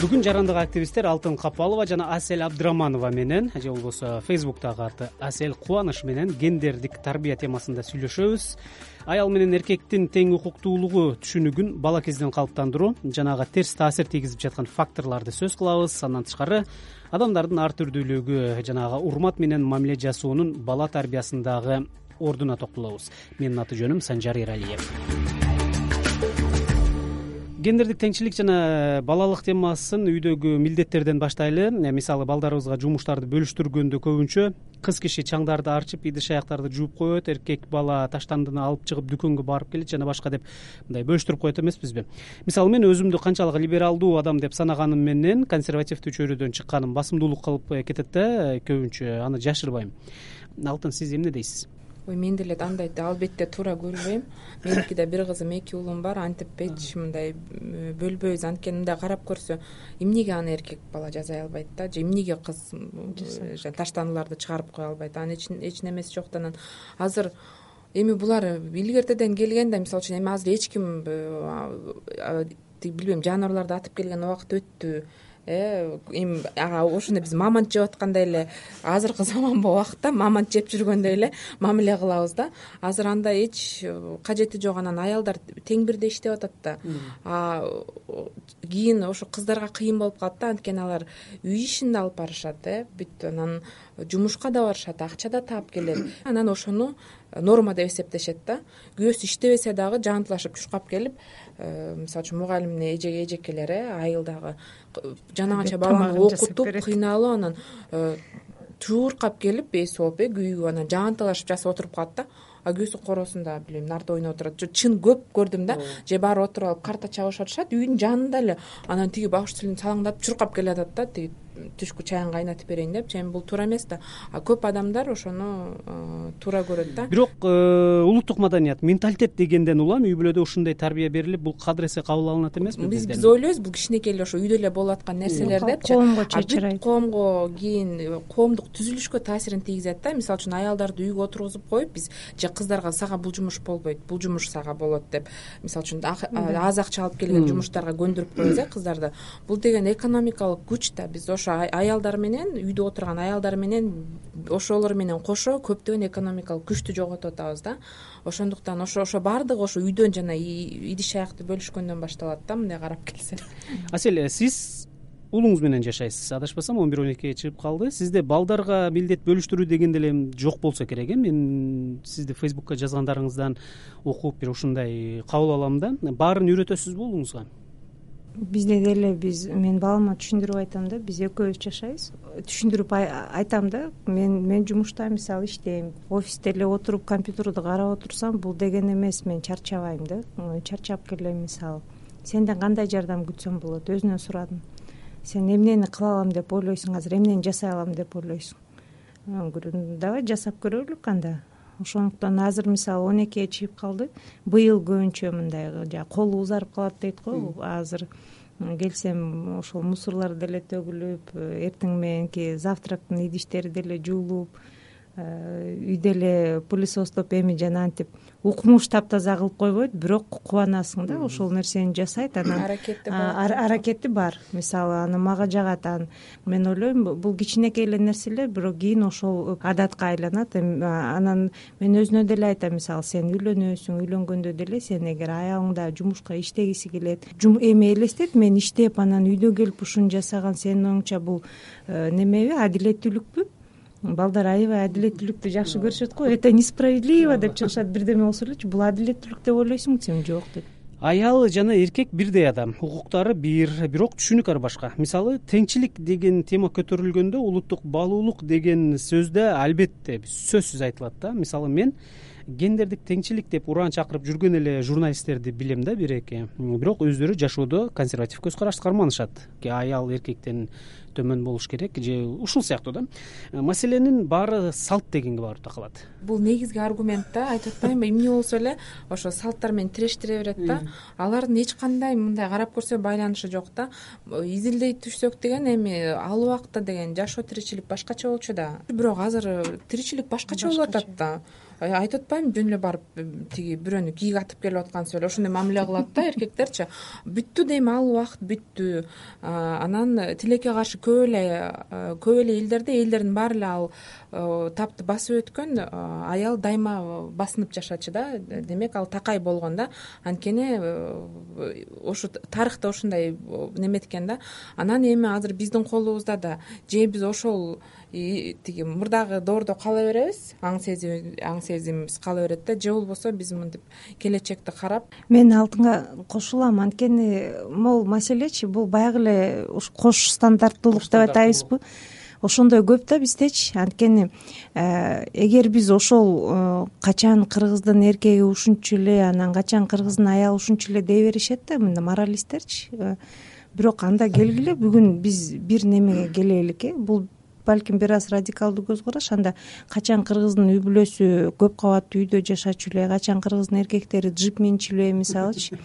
бүгүн жарандык активисттер алтын капалова жана асель абдыраманова менен же болбосо фейсбуктагы аты асель кубаныч менен гендердик тарбия темасында сүйлөшөбүз. Аял менен эркектин тең укуктуулугу түшүнүгүн бала кезден калыптандыруу жана ага терс таасир тийгизип жаткан факторлорду сөз кылабыз. Андан тышкары адамдардын ар түрдүүлүгү жана ага урмат менен мамиле жасоонун бала тарбиясындагы ордуна токтолобуз. Менин аты жөнүм санжар эралиев гендердик теңчилик жана балалык темасын үйдөгү милдеттерден баштайлы. Э, мисалы балдарыбызга жумуштарды бөлүштүргөндө көбүнчө кыз киши чаңдарды арчып идиш аяктарды жууп коет эркек бала таштандыны алып чыгып дүкөнгө барып келет жана башка деп мындай бөлүштүрүп коет эмеспизби мисалы мен өзүмдү канчалык либералдуу адам деп санаганым менен консервативдүү чөйрөдөн чыкканым басымдуулук кылып э, кетет да э, көбүнчө аны жашырбайм. Алтын сиз эмне дейсиз ой мен деле андай албетте туура көрбөйм. Меники да бир кызым эки уулум бар антип эч мындай бөлбөйбүз. Анткени мындай карап көрсө эмнеге аны эркек бала жасай албайт да? Же эмнеге кыз таштандыларды чыгарып кое албайт анын эч немеси жок да анан. Азыр эми булар илгертеден келген да мисалы үчүн эми азыр эч ким билбейм жаныбарларды атып келген убакыт өттү. э эми ага ошондой биз мамонт жеп аткандай эле азыркы заманбы убакытта мамонт жеп жүргөндөй эле мамиле кылабыз да. Азыр андай эч э, кажети жок анан аялдар тең бирдей иштеп атат да. Кийин ошо кыздарга кыйын болуп калат да. Анткени алар үй ишин да алып барышат э. Бүт анан жумушка да барышат акча да таап келет. Анан ошону норма деп эсептешет да. Күйөөсү иштебесе дагы жаантылашып чуркап келип э, мисалы үчүн мугалим эжекелер э айылдагы жана канча баланы окутуп кыйналып анан э, чуркап келип эси болуп э күйүгүп анан жаанталашып жасап отуруп калат да. А күйөөсү короосунда билбейм нарда ойноп отурат. Чын көп көрдүм да. Же барып отуруп алып карта чабышып атышат үйдүн жанында эле анан тиги баш тилин салаңдатып чуркап келатат да тиги түшкү чайын кайнатып берейин депчи эми бул туура эмес да. А көп адамдар ошону э, туура көрөт да. Бирок э, улуттук маданият менталитет дегенден улам үй бүлөдө ушундай тарбия берилип бул кадыр эсе кабыл алынат эмеспи биз биз ойлойбуз бул кичинекей эле ошо үйдө эле болуп аткан нерселер депчи коомго чечирайт бүт коомго кийин коомдук түзүлүшкө таасирин тийгизет да. Мисалы үчүн аялдарды үйгө отургузуп коюп биз же кыздарга сага бул жумуш болбойт бул жумуш сага болот деп. Мисалы үчүн аз акча алып келген жумуштарга көндүрүп коебуз э кыздарды бул деген экономикалык күч да. Биз ошо аялдар менен үйдө отурган аялдар менен ошолор менен кошо көптөгөн экономикалык күчтү жоготуп атабыз да. Ошондуктан ошо ошо баардыгы ошо үйдөн жана идиш аякты бөлүшкөндөн башталат да мындай карап келсе асель сиз уулуңуз менен жашайсыз. Адашпасам он бир он экиге чыгып калды. Сизде балдарга милдет бөлүштүрүү деген деле жок болсо керек э? Мен сизди фейсбукка жазгандарыңыздан окуп бир ушундай кабыл алам да. Баарын үйрөтөсүзбү уулуңузга бизде деле биз мен балама түшүндүрүп айтам да биз экөөбүз жашайбыз. Түшүндүрүп айтам да мен мен жумушта мисалы иштейм. Офисте эле отуруп компьютерди карап отурсам бул деген эмес мен чарчабайм да. Чарчап келем мисалы. Сенден кандай жардам күтсөм болот? Өзүнөн сурадым. Сен эмнени кыла алам деп ойлойсуң азыр эмнени жасай алам деп ойлойсуң? Давай жасап көрөлүк анда ошондуктан азыр мисалы он экиге чыгып калды. Быйыл көбүнчө мындай жагы колу узарып калат дейт го. Азыр келсем ошол мусорлор деле төгүлүп эртең мененки завтрактын идиштери деле жуулуп Э, үйдө эле пылесостоп эми жанагынтип укмуш таптаза кылып койбойт бирок кубанасың да ошол нерсени жасайт анан аракети бар. аракети бар. Мисалы аны мага жагат анан мен ойлойм бул кичинекей эле нерселер бирок кийин ошол адатка айланат анан мен өзүнө деле айтам мисалы сен үйлөнөсүң үйлөнгөндө деле сен эгер аялың дагы жумушка иштегиси келет эми элестет мен иштеп анан үйдө келип ушуну жасаган сенин оюңча бул э, немеби адилеттүүлүкпү балдар аябай адилеттүүлүктү жакшы көрүшөт го. Это несправедливо деп чыгышат бирдеме болсо элечи бул адилеттүүлүк деп ойлойсуңбу сен жок деп. Аял жана эркек бирдей адам. Укуктары бир бирок түшүнүк ар башка. Мисалы теңчилик деген тема көтөрүлгөндө улуттук баалуулук деген сөз да албетте сөзсүз айтылат да. Мисалы мен гендердик теңчилик деп ураан чакырып жүргөн эле журналисттерди билем да бир эки бирок өздөрү жашоодо консерватив көз карашты карманышат. Аял эркектен төмөн болуш керек же ушул сыяктуу да. Маселенин баары салт дегенге барып такалат бул негизги аргумент да айтып атпаймынбы? Эмне болсо эле ошо салттар менен тирештире берет да. Алардын эч кандай мындай карап көрсө байланышы жок да. Изилдей түшсөк деген эми ал убакта деген жашоо тиричилик башкача болчу да. Бирок азыр тиричилик башкача болуп атат да айтып атпаймынбы жөн эле барып тиги бирөөнү кийик атып келип аткансыз эле ошондой мамиле кылат да эркектерчи бүттү дейм ал убакыт бүттү. Анан тилекке каршы көп эле көп эле элдерде элдердин баары эле ал тапты басып өткөн аял дайыма басынып жашачу да. Демек ал такай болгон да. Анткени ошо тарыхта ошондой неметкен да. Анан эми азыр биздин колубузда да же биз ошол тиги мурдагы доордо кала беребиз. Аң сезим аң сезимибиз кала берет да же болбосо биз мынтип келечекти карап. Мен алтынга кошулам анткени могул маселечи бул баягы эле кош стандарттуулук деп атайбызбы ошондой көп да биздечи. Анткени э, эгер биз ошол э, качан кыргыздын эркеги ушунчу эле анан качан кыргыздын аялы ушунчу эле дей беришет да мындай моралисттерчи э, бирок анда келгиле бүгүн биз бир немеге келелик э бул балким бир аз радикалдуу көз караш анда качан кыргыздын үй бүлөсү көп кабаттуу үйдө жашачу эле качан кыргыздын эркектери джип минчү эле мисалычы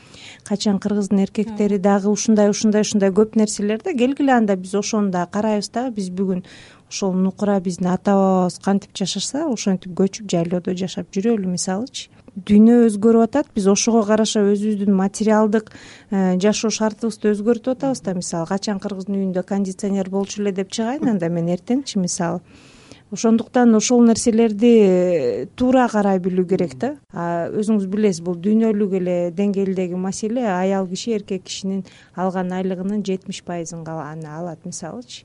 качан кыргыздын эркектери дагы ушундай ушундай ушундай көп нерселер да келгиле анда биз ошону дагы карайбыз дагы биз бүгүн ошол нукура биздин ата бабабыз кантип жашаса ошентип көчүп жайлоодо жашап жүрөлү мисалычы дүйнө өзгөрүп атат. Биз ошого караша өзүбүздүн материалдык э, жашоо шартыбызды өзгөртүп атабыз да. Мисалы качан кыргыздын үйүндө кондиционер болчу эле деп чыгайын анда мен эртеңчи мисалы. Ошондуктан ошол нерселерди э, туура карай билүү керек да. Өзүңүз билесиз бул дүйнөлүк эле деңгээлдеги маселе аял киши эркек кишинин алган айлыгынын жетимиш пайызын алат мисалычы.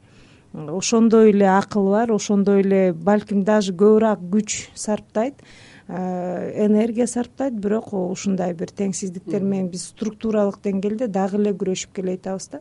Ошондой эле акыл бар ошондой эле балким даже көбүрөөк күч сарптайт энергия сарптайт бирок ушундай бир теңсиздиктер менен биз структуралык деңгээлде дагы эле күрөшүп келе атабыз да.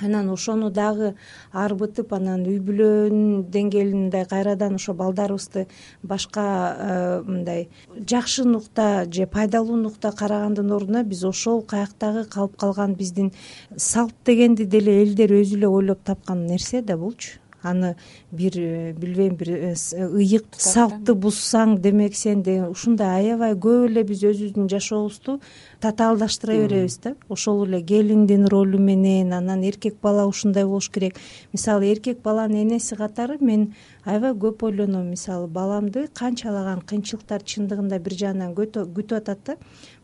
Анан ошону дагы арбытып анан үй бүлөнүн деңгээлин мындай кайрадан ошо балдарыбызды башка э, мындай жакшы нукта же пайдалуу нукта карагандын ордуна биз ошол каяктагы калып калган биздин салт дегенди деле элдер өзү эле ойлоп тапкан нерсе да булчу аны бир э, билбейм бир э, э, ыйык салтты бузсаң демек сен деген ушундай аябай көп эле биз өзүбүздүн жашообузду татаалдаштыра беребиз да. Ошол эле келиндин ролу менен анан эркек бала ушундай болуш керек. Мисалы эркек баланын энеси катары мен аябай көп ойлоном мисалы баламды канчалаган кыйынчылыктар чындыгында бир жагынан күтүп атат да.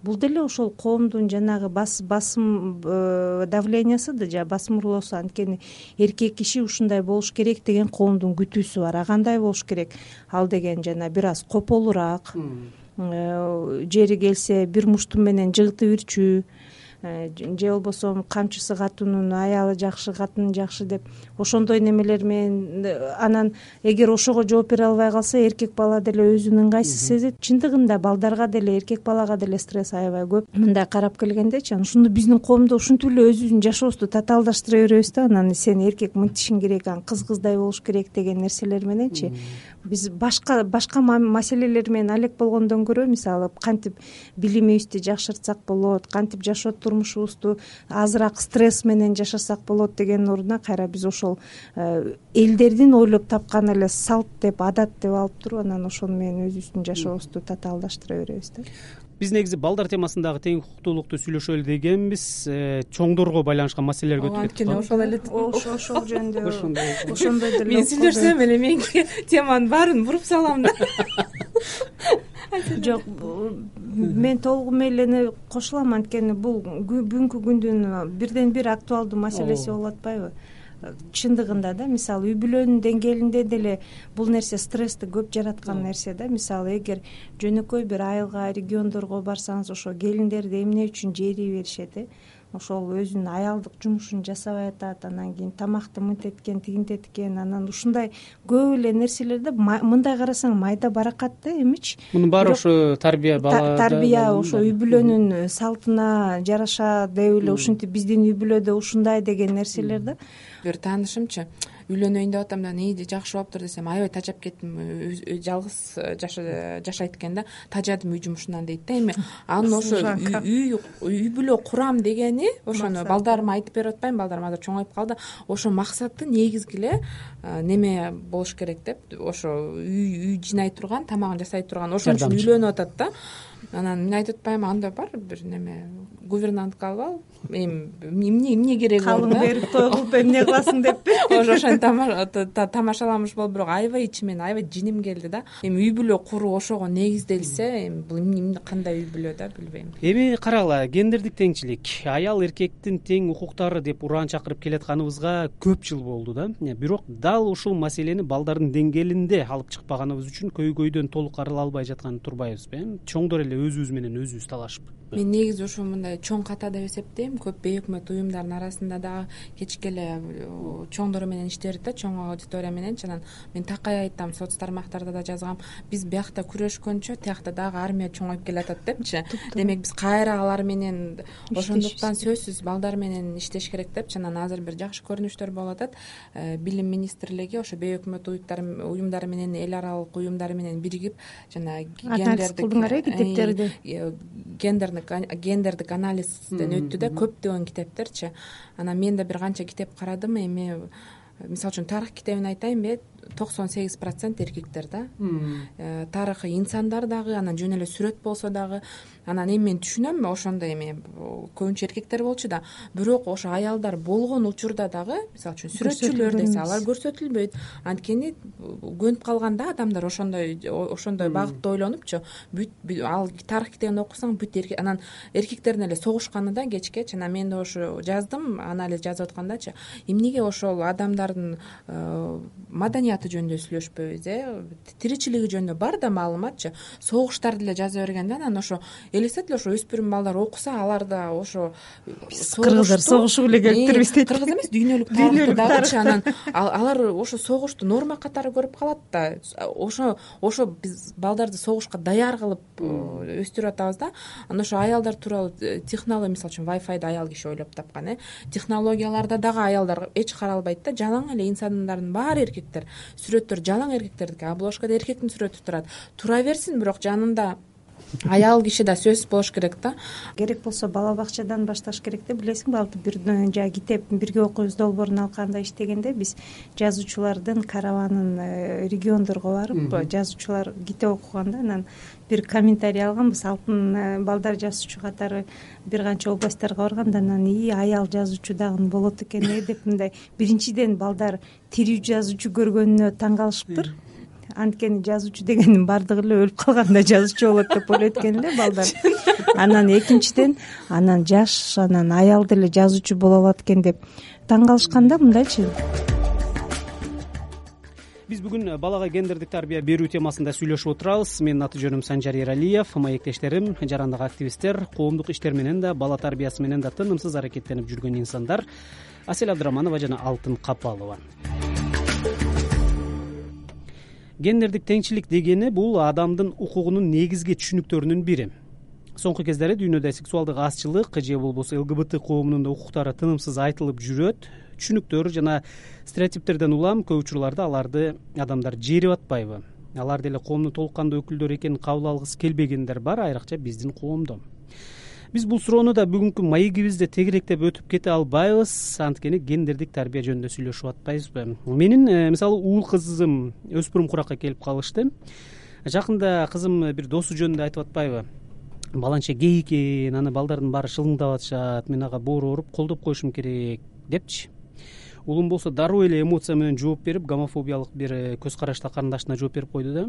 Бул деле ошол коомдун жанагы басым э, давлениясы да жана басым уруулоосу анткени эркек киши ушундай болуш керек деген коомдун күтүүсү бар. А кандай болуш керек. Ал деген жана бир аз кополураак жери келсе бир муштум менен жыгытып ирчү Э, же болбосо камчысы катуунун аялы жакшы катыны жакшы деп ошондой немелер менен э, анан эгер ошого жооп бере албай калса эркек бала деле өзүн ыңгайсыз сезет. Чындыгында балдарга деле эркек балага деле стресс аябай көп. Мындай карап келгендечи анан ошондо биздин коомдо ушинтип эле өзүбүздүн жашообузду татаалдаштыра беребиз да. Анан сен эркек мынтишиң керек анан кыз кыздай болуш керек деген нерселер мененчи. Биз башка башка маселелер менен алек болгондон көрө мисалы кантип билимибизди жакшыртсак болот кантип жашоо турмушубузду азыраак стресс менен жашасак болот дегендин ордуна кайра биз ошол э, элдердин ойлоп тапкан эле салт деп адат деп алып туруп анан ошону менен өзүбүздүн жашообузду татаалдаштыра беребиз да. Биз негизи балдар темасындагы тең укуктуулукту сүйлөшөлү дегенбиз э, чоңдорго байланышкан маселелерге өтүп кеттик анткени ошол эле ошол жөнүндө ошондой. деле мен сүйлөшсөм эле меники теманын баарын буруп салам да жок мен толугу менен кошулам анткени бул бүгүнкү күндүн бирден бир актуалдуу маселеси болуп атпайбы чындыгында да мисалы үй бүлөнүн деңгээлинде деле бул нерсе стрессти көп жараткан нерсе да. Мисалы эгер жөнөкөй бир айылга региондорго барсаңыз ошо келиндерди эмне үчүн жерий беришет э ошол өзүнүн аялдык жумушун жасабай атат анан кийин тамакты мынтет экен тигинтет экен анан ушундай көп эле нерселер да мындай карасаң майда баракат да эмичи мунун баары ошо тарбия бала тарбия ошо үй бүлөнүн салтына жараша деп эле ушинтип биздин үй бүлөдө ушундай деген нерселер да бир таанышымчы. Үйлөнөйүн деп атам да ии жакшы болуптур десем аябай тажап кеттим жалгыз жашайт экен да тажадым үй жумушунан дейт да эми. Анын ошо үй үй бүлө курам дегени ошону балдарыма айтып берип атпаймынбы балдарым азыр чоңоюп калды. Ошо максаты негизги эле неме болуш керек деп ошо үй үй жыйнай турган тамагын жасай турган ошон үчүн үйлөнүп атат да анан мен айтып атпаймынбы анда бар бир неме гувернантка алып ал. Эми эмне эмне кереги бар калың берип той кылып эмне кыласың деппи ошо ошентип тамашаламакчы болуп бирок аябай ичимен аябай жиним келди да. Эми үй бүлө куруу ошого негизделсе эми бул эмне кандай үй бүлө да билбейм. Эми карагыла гендердик теңчилик. Аял эркектин тең укуктары деп ураан чакырып келатканыбызга көп жыл болду да. Бирок дал ушул маселени балдардын деңгээлинде алып чыкпаганыбыз үчүн көйгөйдөн толук арыла албай жатканын турбайбызбы э чоңдор эле өзүбүз менен өзүбүз талашып мен негизи ушу мындай чоң ката деп эсептейм. Көп бейөкмөт уюмдардын арасында дагы кечке эле чоңдор менен иштедик да чоң аудитория мененчи анан мен такай айтам соц тармактарда да жазгам. Биз биякта күрөшкөнчө тиякта дагы армия чоңоюп келатат депчи демек биз кайра алар менен ошондуктан сөзсүз балдар менен иштеш керек депчи анан азыр бир жакшы көрүнүштөр болуп атат. Э, билим министрлиги ошо бейөкмөт уюмдар менен эл аралык уюмдар менен биригип жанаг анализ кылдыңар э китептерди? э, гендерный гендердик анализден өттү да көптөгөн китептерчи. Анан мен да бир канча китеп карадым эми мисалы үчүн тарых китебин айтайынбы токсон сегиз процент эркектер да. Э, тарыхый инсандар дагы анан жөн эле сүрөт болсо дагы. Анан эми мен түшүнөм ошондой эми көбүнчө эркектер болчу да. Бирок ошо аялдар болгон учурда дагы мисалы үчүн сүрөтчүлөр десе алар көрсөтүлбөйт. Анткени көнүп калган да адамдар ошондой ошондой багытта ойлонупчу. Бүт ал тарых китебин окусаң бүт анан эркектердин эле согушканы да кечкечи анан мен да ошо жаздым анализ жазып аткандачы. Эмнеге ошол адамдардын э, маданияты жөнүндө сүйлөшпөйбүз э? тиричилиги жөнүндө бар да маалыматчы. Согуштарды эле жаза берген да анан ошо элестет ошо өспүрүм балдар окуса алар да ошо биз кыргыздар согушуп эле келиптирбиз дейт кыргыз эмес дүйнөлүк тарыхты дагычы анан алар ошо согушту норма катары көрүп калат да. Ошо ошо биз балдарды согушка даяр кылып э, өстүрүп атабыз да. Анан ошо аялдар тууралуу э, технология мисалы үчүн вайфайды аял киши ойлоп тапкан э? Технологияларда дагы аялдар эч каралбайт да жалаң эле инсандардын баары эркектер сүрөттөр жалаң эркектердики обложкада эркектин сүрөтү турат. Тура берсин бирок жанында аял киши да сөзсүз болуш керек да. Керек болсо бала бакчадан башташ керек да билесиңби ал бир жанагы китеп бирге окуйбуз долбоорун алканда иштегенде биз жазуучулардын караванын э, региондорго барып жазуучулар китеп окуганда анан бир комментарий алганбыз алтын э, балдар жазуучу катары бир канча областьтарга барганда анан ии аял жазуучу дагы болот экен э? деп мындай. Биринчиден балдар тирүү жазуучу көргөнүнө таң калышыптыр. Анткени жазуучу дегендин баардыгы эле өлүп калганда жазуучу болот деп ойлойт экен эле балдар. Анан экинчиден анан жаш анан аял деле жазуучу боло алат экен деп таң калышкан да мындайчы биз бүгүн балага гендердик тарбия берүү темасында сүйлөшүп отурабыз. Менин аты жөнүм санжар эралиев маектештерим жарандык активисттер коомдук иштер менен да бала тарбиясы менен да тынымсыз аракеттенип жүргөн инсандар. Асель абдыраманова жана алтын капалова. Гендердик теңчилик дегени бул адамдын укугунун негизги түшүнүктөрүнүн бири. Соңку кездери дүйнөдө сексуалдык азчылык же болбосо лгбт коомунун укуктары тынымсыз айтылып жүрөт түшүнүктөр жана стереотиптерден улам көп учурларда аларды адамдар жээрип атпайбы. Алар деле коомдун толук кандуу өкүлдөрү экенин кабыл алгысы келбегендер бар айрыкча биздин коомдо. Биз бул суроону да бүгүнкү маегибизде тегеректеп өтүп кете албайбыз. Анткени гендердик тарбия жөнүндө сүйлөшүп атпайбызбы. Менин э, мисалы уул кызым өспүрүм куракка келип калышты. Жакында кызым бир досу жөнүндө айтып атпайбы. Баланча гей экен аны балдардын баары шылыңдап атышат мен ага боору ооруп колдоп коюшум керек депчи уулум болсо дароо эле эмоция менен жооп берип гомофобиялык бир э, көз карашта карындашына жооп берип койду да.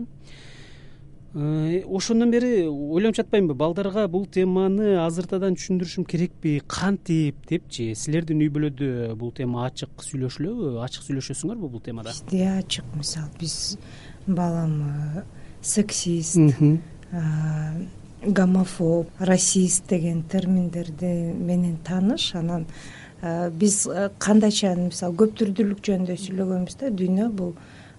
Э, ошондон бери ойлонуп жатпаймынбы балдарга бул теманы азыртадан түшүндүрүшүм керекпи кантип депчи силердин үй бүлөдө бул тема ачык сүйлөшүлөбү ачык сүйлөшөсүңөрбү бул темада? Бизде ачык мисалы биз балам э, сексист гомофоб расист деген терминдерди менен тааныш анан биз кандайча мисалы көп түрдүүлүк жөнүндө сүйлөгөнбүз да дүйнө бул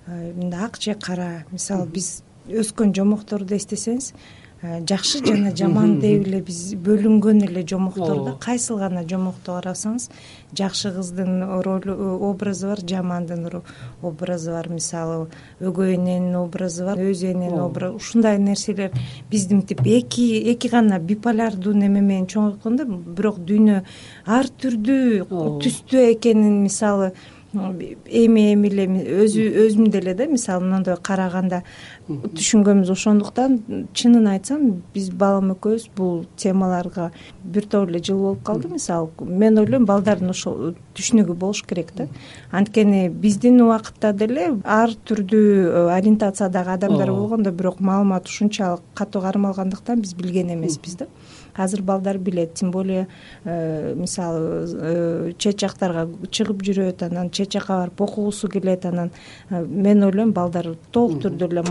мындай ак же кара. Мисалы биз өскөн жомокторду эстесеңиз э, жакшы жана жаман деп эле биз бөлүнгөн эле жомоктор да кайсыл гана жомокту карасаңыз жакшы кыздын ролу э, образы бар жамандын образы бар. Мисалы өгөй эненин образы бар өз эненин образы ушундай нерселер бизди мынтип эки эки гана биполярдуу неме менен чоңойткон да бирок дүйнө ар түрдүү түстүү экенин мисалы эми эми эле өзү өзүм деле да мисалы мындай караганда түшүнгөнбүз ошондуктан чынын айтсам биз балам экөөбүз бул темаларга бир топ эле жыл болуп калды. Мисалы мен ойлойм балдардын ошол түшүнүгү болуш керек да. Анткени биздин убакытта деле ар түрдүү э, ориентациядагы адамдар болгон да бирок маалымат ушунчалык катуу кармалгандыктан биз билген эмеспиз да азыр балдар билет. Тем более э, мисалы э, чет жактарга чыгып жүрөт анан чет жака барып окугусу келет анан э, мен ойлойм балдар толук түрдө эле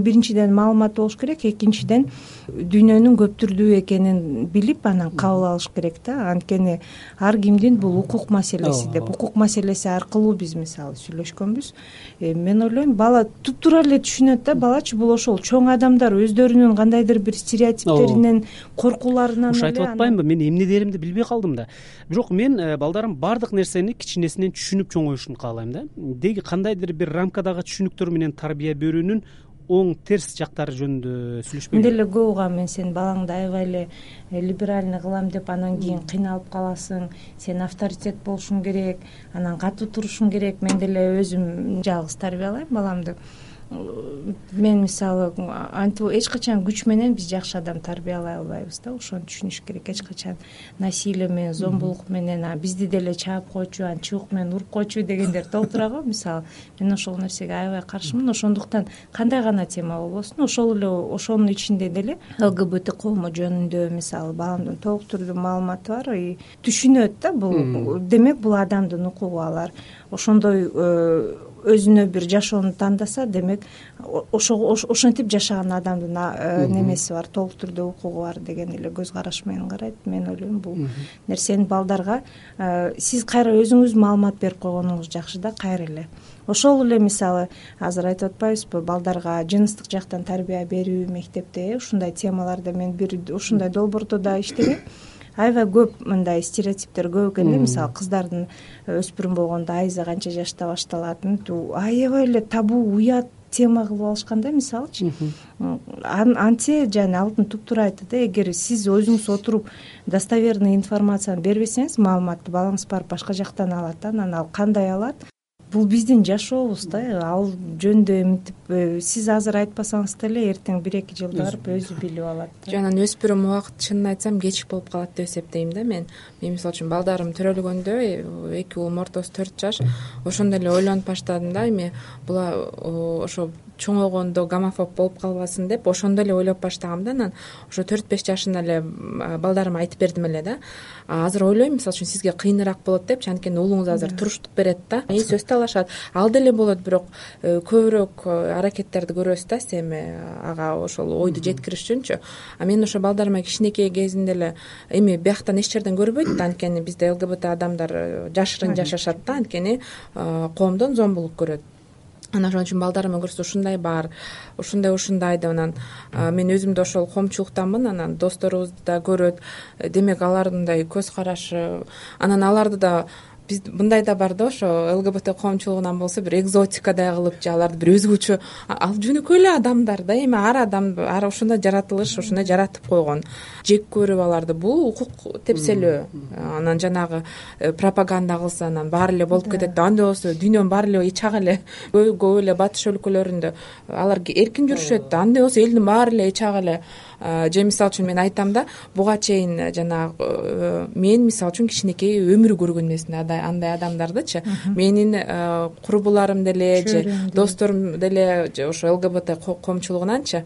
биринчиден маалымат болуш керек экинчиден дүйнөнүн көп түрдүү экенин билип анан кабыл алыш керек да. Анткени ар кимдин бул укук маселеси деп. Укук маселеси аркылуу биз мисалы сүйлөшкөнбүз. Мен ойлойм бала туптуура эле түшүнөт да балачы бул ошол чоң адамдар өздөрүнүн кандайдыр бир стереотиптеринен коркууларынан ушу айтып атпаймынбы? Мен эмнелеримди билбей калдым да. Бирок мен э, балдарым баардык нерсени кичинесинен түшүнүп чоңоюшун каалайм да. Деги кандайдыр бир рамкадагы түшүнүктөр менен тарбия берүүнүн оң терс жактары жөнүндө сүйлөшпөйбү мен деле көп угам мен сен балаңды аябай эле э, либеральный кылам деп анан кийин кыйналып каласың. Сен авторитет болушуң керек анан катуу турушуң керек. Мен деле өзүм жалгыз тарбиялайм баламды мен мисалы антип эч качан күч менен биз жакшы адам тарбиялай албайбыз да. Ошону түшүнүш керек. Эч качан насилие менен зомбулук менен бизди деле чаап койчу анан чыбык менен уруп койчу дегендер толтура го. Мисалы мен ошол нерсеге аябай каршымын. Ошондуктан кандай гана тема болбосун? Ошол эле ошонун ичинде деле лгбт кому жөнүндө мисалы баламдын толук түрдүү маалыматы бар и түшүнөт да бул. Демек бул адамдын укугу алар. Ошондой э, өзүнө бир жашоону тандаса демек ошентип жашаган адамдын э, немеси бар толук түрдүү укугу бар деген эле көз караш менен карайт. Мен ойлойм бул нерсени балдарга э, сиз кайра өзүңүз маалымат берип койгонуңуз жакшы да кайра эле. Ошол эле мисалы азыр айтып атпайбызбы балдарга жыныстык жактан тарбия берүү мектепте э ушундай темаларда мен бир ушундай долбоордо да иштегем аябай көп мындай стереотиптер көп экен да мисалы кыздардын өспүрүм болгондо айызы канча жашта башталат аябай эле табуу уят тема кылып алышкан да мисалычы. Антсе жана алтын туптуура айтты да эгер сиз өзүңүз отуруп достоверный информацияны бербесеңиз маалыматты балаңыз барып башка жактан алат да анан ал кандай алат бул биздин жашообуз да. Ал жөнүндө мынтип э, сиз азыр айтпасаңыз деле эртең бир эки жылда барып өзү билип алат жок анан өспүрүм убакыт чынын айтсам кечик болуп калат деп эсептейм да мен. Мен мисалы үчүн балдарым төрөлгөндө э, эки уулум ортосу төрт жаш. Ошондо эле ойлонуп баштадым да эми. Бул ошо чоңойгондо гомофоб болуп калбасын деп ошондо эле ойлоп баштагам да анан ошо төрт беш жашында эле балдарыма айтып бердим эле да. Азыр ойлойм мисалы үчүн сизге кыйыныраак болот депчи анткени уулуңуз азыр туруштук берет да. И сөз талашат. Ал деле болот бирок э, көбүрөөк э, аракеттерди көрөбүз да эми ага ошол ойду жеткириш үчүнчү. А мен ошо балдарыма кичинекей кезинде эле эми бияктан эч жерден көрбөйт да анткени бизде лгбт адамдар э, жашырын жашашат да анткени коомдон зомбулук көрөт анан ошон үчүн балдарыма көрсө ушундай бар ушундай ушундай деп анан мен өзүм да ошол коомчулуктанмын анан досторубуз да көрөт. Демек алардындай көз карашы анан аларды да биз мындай да бар да ошо лгбт коомчулугунан болсо бир экзотикадай кылып же аларды бир өзгөчө ал жөнөкөй эле адамдар да эми ар адам ар ошондой жаратылыш ошондой жаратып койгон. Жек көрүп аларды. Бул укук тепселөө. Анан жанагы э, пропаганда кылса анан баары эле болуп кетет да. Андай болсо дүйнөнүн баары эле эч ак эле көп эле батыш өлкөлөрүндө алар эркин жүрүшөт да. Андай болсо элдин баары эле эч ак эле же мисалы үчүн мен айтам да буга чейин жанагы э, мен мисалы үчүн кичинекей өмүр көргөн эмесмин андай адамдардычы. Менин э, курбуларым деле же досторум деле ошо лгбт коомчулугунанчы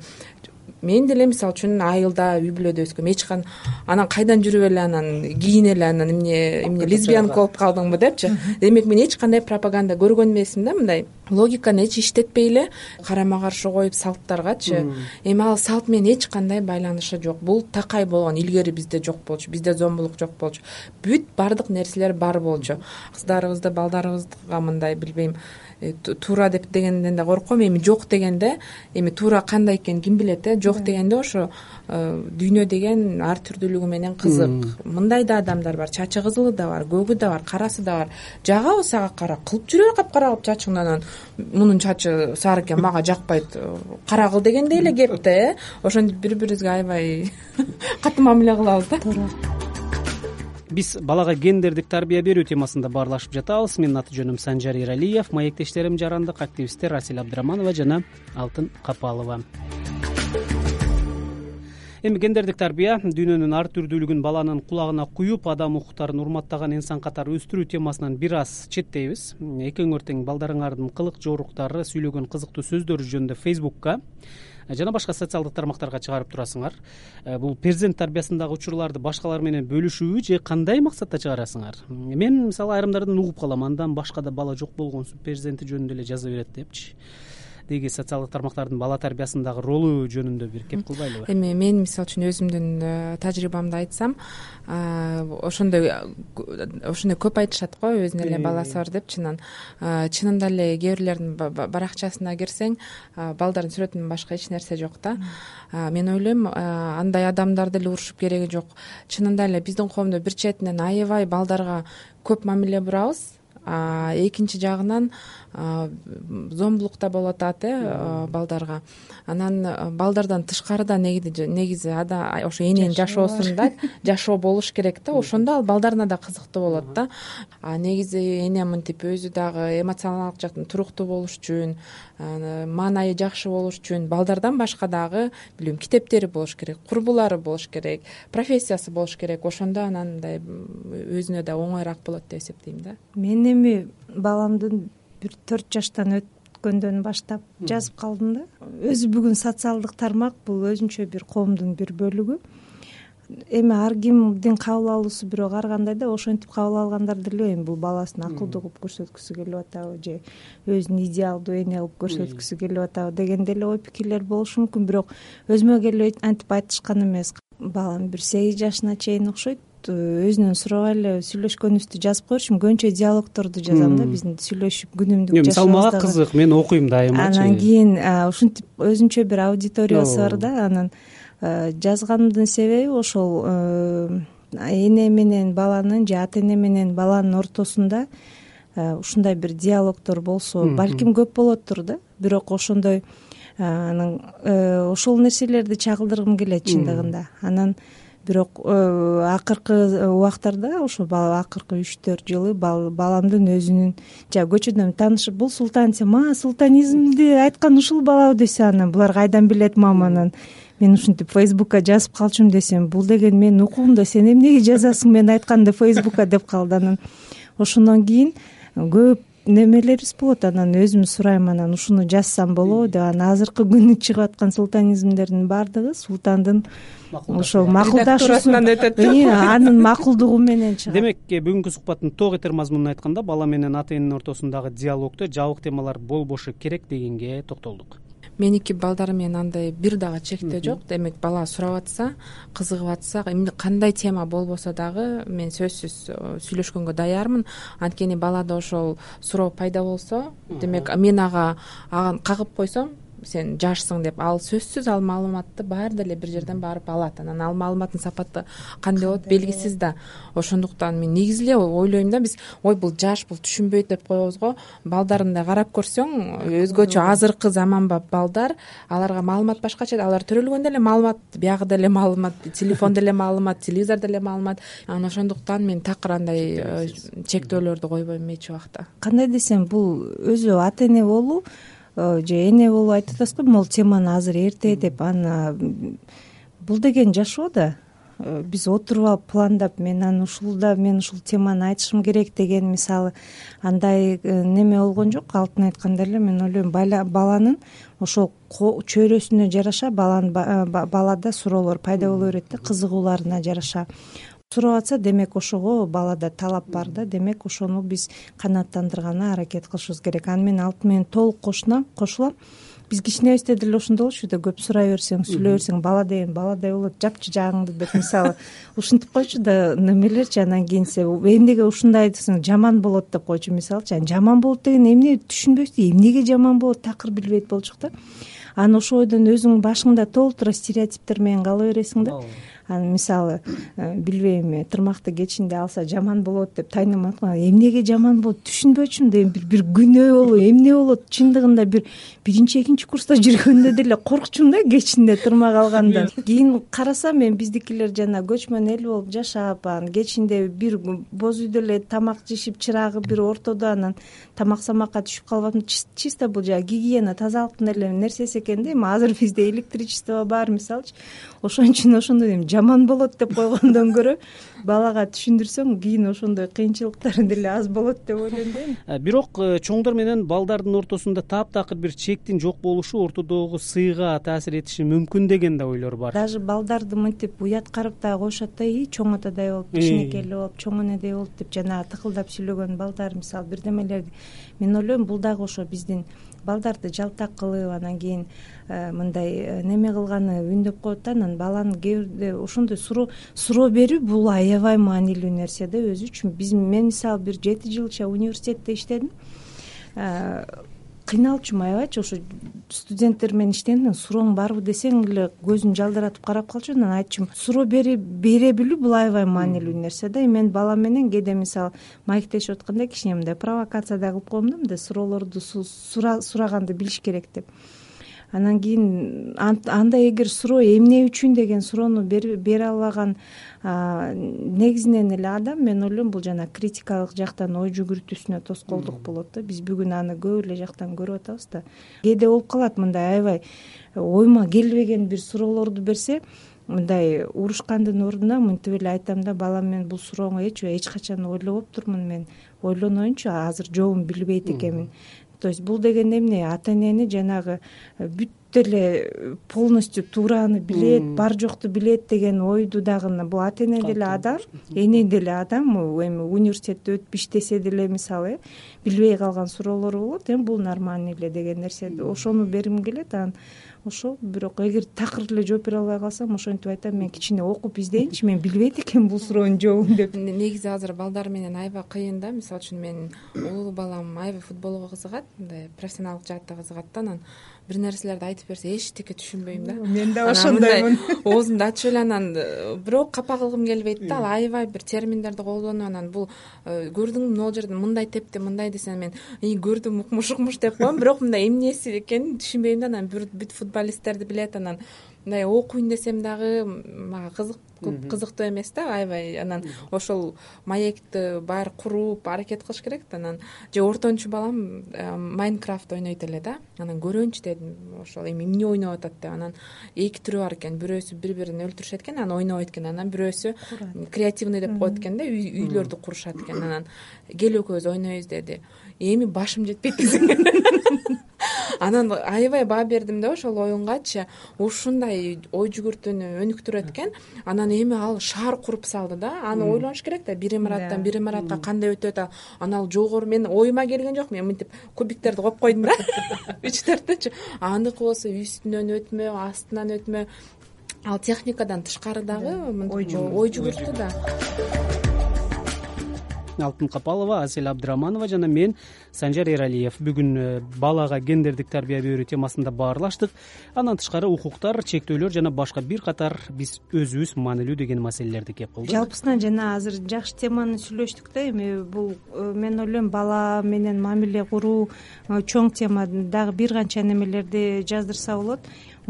мен деле мисалы үчүн айылда үй бүлөдө өскөм. Эч анан кайдан жүрүп эле анан кийин эле анан эмне эмне лесбиянка болуп калдыңбы депчи? Демек мен эч кандай пропаганда көргөн эмесмин да мындай. Логиканы эч иштетпей эле карама каршы коюп салттаргачы. Эми ал салт менен эч кандай байланышы жок. Бул такай болгон илгери бизде жок болчу бизде зомбулук жок болчу. Бүт баардык нерселер бар болчу. Кыздарыбызды балдарыбызга мындай билбейм туура деп дегенден да корком эми жок дегенде эми туура кандай экенин ким билет э? Жок дегенде ошо э, дүйнө деген ар түрдүүлүгү менен кызык. Мындай да адамдар бар чачы кызылы да бар көгү да бар карасы да бар. Жагабы сага кара кылып жүрө капкара кылып чачыңды анан мунун чачы сары экен мага жакпайт кара кыл дегендей эле кеп да э? Ошентип бири бирибизге аябай катуу мамиле кылабыз да. Туура биз балага гендердик тарбия берүү темасында баарлашып жатабыз. Менин аты жөнүм санжар эралиев маектештерим жарандык активисттер асель абдыраманова жана алтын капалова. Эми гендердик тарбия дүйнөнүн ар түрдүүлүгүн баланын кулагына куюп адам укуктарын урматтаган инсан катары өстүрүү темасынан бир аз четтейбиз. Экең өртең балдарыңардын кылык жоруктары сүйлөгөн кызыктуу сөздөрү жөнүндө фейсбукка жана башка социалдык тармактарга чыгарып турасыңар. Э, бул перзент тарбиясындагы учурларды башкалар менен бөлүшүүбү же кандай максатта чыгарасыңар? Мен мисалы айрымдардан угуп калам андан башка да бала жок болгонсуп перзенти жөнүндө эле жаза берет депчи тиги социалдык тармактардын бала тарбиясындагы ролу жөнүндө бир кеп кылбайлыбы? Эми мен мисалы үчүн өзүмдүн э, тажрыйбамды айтсам ошондой ошондой көп айтышат го өзүнүн эле баласы бар деп чынын чынында эле кээ бирлердин баракчасына кирсең балдардын сүрөтүнөн башка эч нерсе жок да. Мен ойлойм андай адамдарды деле урушуп кереги жок. Чынында эле биздин коомдо бир четинен аябай балдарга көп мамиле бурабыз экинчи жагынан зомбулук да болуп атат э балдарга. Анан балдардан тышкарыда негизи ошо эненин жашоосун да жашоо болуш керек да. Ошондо ал балдарына да кызыктуу болот да. А негизи эне мынтип өзү дагы эмоционалдык жактан туруктуу болуш үчүн маанайы жакшы болуш үчүн балдардан башка дагы билбейм китептери болуш керек курбулары болуш керек профессиясы болуш керек. Ошондо анан мындай өзүнө да оңоюраак болот деп эсептейм да. Мен эми баламдын бир төрт жаштан өткөндөн баштап жазып калдым да. Өзү бүгүн социалдык тармак бул өзүнчө бир коомдун бир бөлүгү. Эми ар кимдин кабыл алуусу бирок ар кандай да ошентип кабыл алгандар деле эми бул баласын акылдуу кылып көрсөткүсү келип атабы же өзүн идеалдуу эне кылып көрсөткүсү келип атабы деген деле ой пикирлер болушу мүмкүн. Бирок өзүмө келип антип айтышкан эмес. Балам бир сегиз жашына чейин окшойт өзүнөн сурабай эле сүйлөшкөнүбүздү жазып коерчумун көбүнчө диалогторду жазам да биздин сүйлөшүп күнүмдүк мисалы мага кызык мен окуйм дайымачы анан кийин ушинтип өзүнчө бир аудиториясы бар да анан жазганымдын себеби ошол эне менен баланын же ата эне менен баланын ортосунда ушундай бир диалогтор болсо балким көп болоттур да. Бирок ошондой анан ошол нерселерди чагылдыргым келет чындыгында. Анан бирок э, акыркы убактарда ошо акыркы үч төрт жылы баламдын өзүнүн жагы көчөдөн таанышып бул султан десем а султанизмди айткан ушул балабы десе анан булар кайдан билет мама анан? Мен ушинтип фейсбукка жазып калчумун десем бул деген менин укугумда сен эмнеге жазасың мен айтканды фейсбукка деп калды анан. Ошондон кийин көп немелерибиз болот. Анан өзүм сурайм анан ушуну жазсам болобу деп анан азыркы күнү чыгып аткан султанизмдердин баардыгы султандын ошол макулдашуусунан өтөт анын макулдугу менен чыгат. Демек э, бүгүнкү сухбаттын ток этер мазмунун айтканда бала менен ата эненин ортосундагы диалогдо жабык темалар болбошу керек дегенге токтолдук меники балдарым менен андай бир дагы чектөө жок. Демек бала сурап атса кызыгып атса кандай тема болбосо дагы мен сөзсүз э, сүйлөшкөнгө даярмын. Анткени балада ошол суроо пайда болсо демек мен ага ага кагып койсом сен жашсың деп. Ал сөзсүз ал маалыматты баары деле бир жерден барып алат. Анан ал маалыматтын сапаты кандай болот белгисиз да. Ошондуктан мен негизи эле ойлойм да биз ой бул жаш бул түшүнбөйт деп коебуз го балдарын мындай карап көрсөң өзгөчө азыркы заманбап балдар аларга маалымат башкача алар төрөлгөндө эле маалымат биягы деле маалымат телефондо эле маалымат телевизордо эле маалымат. Анан ошондуктан мен такыр андай э, чектөөлөрдү койбойм эч убакта. Кандай десем бул өзү ата эне болуу же эне болуп айтып атасыз го могул теманы азыр эрте деп аны бул деген жашоо да. Э, биз отуруп алып пландап мен анан ушулда мен ушул теманы айтышым керек деген мисалы андай э, неме болгон жок. Алтын айткандай эле мен ойлойм баланын ошол чөйрөсүнө жараша балада суроолор пайда боло берет да кызыгууларына жараша сурап атса демек ошого балада талап бар да. Демек ошону биз канааттандырганы аракет кылышыбыз керек. Аны мен алтын менен толук кошулам. Биз кичинебизде деле ошондой болчу да көп сурай берсең сүйлөй берсең бала деген баладай болот жапчы жаагыңды деп мисалы ушинтип койчу да немелерчи анан кийин сен эмнеге ушундай десең жаман болот деп койчу. Мисалычы анан жаман болот деген эмне түшүнбөйбүз эмнеге жаман болот такыр билбейт болчук да. Анан ошол ойдон өзүңдүн башыңда толтура стереотиптер менен кала бересиң да анан мисалы э, билбейм тырмакты кечинде алса жаман болот деп тайнам айткан эмнеге жаман болот? Түшүнбөчүмүн да эми бир күнөө болобу эмне болот? Чындыгында бир биринчи экинчи курста жүргөндө деле коркчумун да кечинде тырмак алгандан. Кийин карасам эми биздикилер жана көчмөн эл болуп жашап анан кечинде бир боз үйдө эле тамак жешип чырагы бир ортодо анан тамак самакка түшүп калып атам чисто бул жанагы гигиена тазалыктын эле нерсеси экен да эми азыр бизде электричество бар мисалычы. Ошон үчүн ошондо эми жаман болот деп койгондон көрө балага түшүндүрсөң кийин ошондой кыйынчылыктары деле аз болот деп ойлойм да эми. Э, бирок э, чоңдор менен балдардын ортосунда таптакыр бир чектин жок болушу ортодогу сыйга таасир этиши мүмкүн деген да ойлор бар. Даже балдарды мынтип уят карап дагы коюшат да ии чоң атадай болуп кичинекей эле болуп чоң энедей болуп деп жанагы тыкылдап сүйлөгөн балдар мисалы бирдемелерди мен ойлойм бул дагы ошо биздин балдарды жалтак кылып анан кийин э, мындай э, неме кылганы үндөп коет да анан баланын кээ бирде ошондой суроо берүү бул аябай маанилүү нерсе да өзү үчүн. Биз мен мисалы бир жети жылча университетте иштедим кыйналчумун аябайчы ошо студенттер менен иштегенден сурооң барбы десең эле көзүн жалдыратып карап калчу. Анан айтчумун суроо бере билүү бул аябай маанилүү нерсе да. Эми мен балам менен кээде мисалы маектешип атканда кичине мындай провокация да кылып коем да мындай суроолорду сураганды билиш керек деп. Анан кийин анда эгер суроо эмне үчүн деген суроону бере албаган негизинен эле адам мен ойлойм бул жанагы критикалык жактан ой жүгүртүүсүнө тоскоолдук болот да. Биз бүгүн аны көп эле жактан көрүп атабыз да. Кээде болуп калат мындай аябай оюма келбеген бир суроолорду берсе мындай урушкандын ордуна мынтип эле айтам да балам мен бул сурооңо эч качан ойлобоптурмун мен ойлоноюнчу азыр жообун билбейт экенмин то есть бул деген эмне ата энени жанагы э, бүт эле полностью туураны билет бар жокту билет деген ойду дагы бул ата эне деле адам эне деле адам эми университетте өтүп иштесе деле мисалы э билбей калган суроолору болот эми бул нормальный эле деген нерсе ошону бергим келет анан ошол бирок эгер такыр эле жооп бере албай калсам ошентип айтам мен кичине окуп издейинчи мен билбейт экенмин бул суроонун жообун деп. Негизи азыр балдар менен аябай кыйын да мисалы үчүн менин улуу балам аябай футболго кызыгат мындай профессионалдык жаатта кызыгат да анан бир нерселерди айтып берсе эчтеке түшүнбөйм да. Мен дагы ошондоймун оозумду ачып эле анан э, бирок капа кылгым келбейт да. Ал аябай бир терминдерди колдонуп анан бул э, көрдүңбү могул жерде мындай тепти мындай десе мен көрдүм укмуш укмуш деп коем. Бирок мындай эмнеси экенин түшүнбөйм да анан. Бүт футболисттерди билет анан мындай окуйн десем дагы мага кызык кызыктуу эмес да аябай анан ошол маекти баары куруп аракет кылыш керек да анан же ортончу балам э, майнкрафт ойнойт эле да анан көрөйүнчү дедим ошол эми эмне ойноп атат деп анан эки түрү бар экен бирөөсү бири бирин өлтүрүшөт экен анан ойнобойт экен анан бирөөсү креативный деп коет экен да үйлөрдү курушат экен анан кел экөөбүз ойнойбуз деди. Эми башым жетпейт анан аябай баа бердим да ошол оюнгачы ушундай ой жүгүртүүнү өнүктүрөт экен анан эми ал шаар куруп салды да. Аны ойлонуш керек да бир имараттан бир имаратка кандай өтөт анан ал жогору мен оюма келген жок мен мынтип кубиктерди коюп койдум да. Үч төрттөчү аныкы болсо үстүнөн өтмө астынан өтмө. Ал техникадан тышкары дагы ой жүгүрттү да алтын капалова асель абдыраманова жана мен санжар эралиев бүгүн э, балага гендердик тарбия берүү темасында баарлаштык. Андан тышкары укуктар чектөөлөр жана башка бир катар биз өзүбүз маанилүү деген маселелерди кеп кылдык. Жалпысынан жана азыр жакшы теманы сүйлөштүк да эми бул э, мен ойлойм бала менен мамиле куруу э, чоң тема. Дагы бир канча немелерди жаздырса болот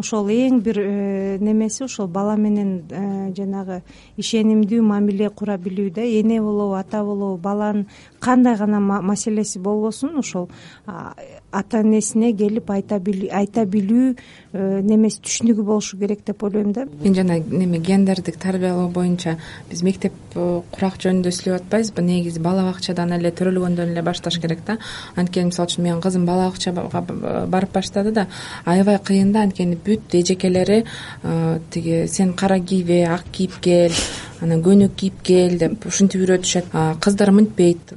ошол эң бир э, немеси ошол бала менен э, жанагы ишенимдүү мамиле кура билүү да эне болобу ата болобу баланын кандай гана маселеси болбосун ошол ата энесине келип айта билүү э, немеси түшүнүгү болушу керек деп ойлойм да. Мен жана неме гендердик тарбиялоо боюнча биз мектеп курак жөнүндө сүйлөп атпайбызбы негизи бала бакчадан эле төрөлгөндөн эле башташ керек да. Анткени мисалы үчүн менин кызым бала бакчага барып баштады да аябай кыйын да. Анткени бүт эжекелери тиги сен кара кийбе ак кийип кел анан көнүк кийип кел деп ушинтип үйрөтүшөт кыздар мынтпейт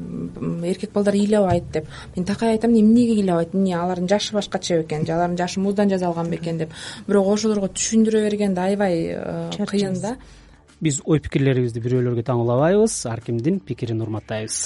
эркек балдар ыйлабайт деп. Мен такай айтам эмнеге ыйлабайт эмне алардын жашы башкача бекен же алардын жашы муздан жасалган бекен деп. Бирок ошолорго түшүндүрө берген да аябай кыйын да. биз ой пикирлерибизди бирөөлөргө таңуулабайбыз ар кимдин пикирин урматтайбыз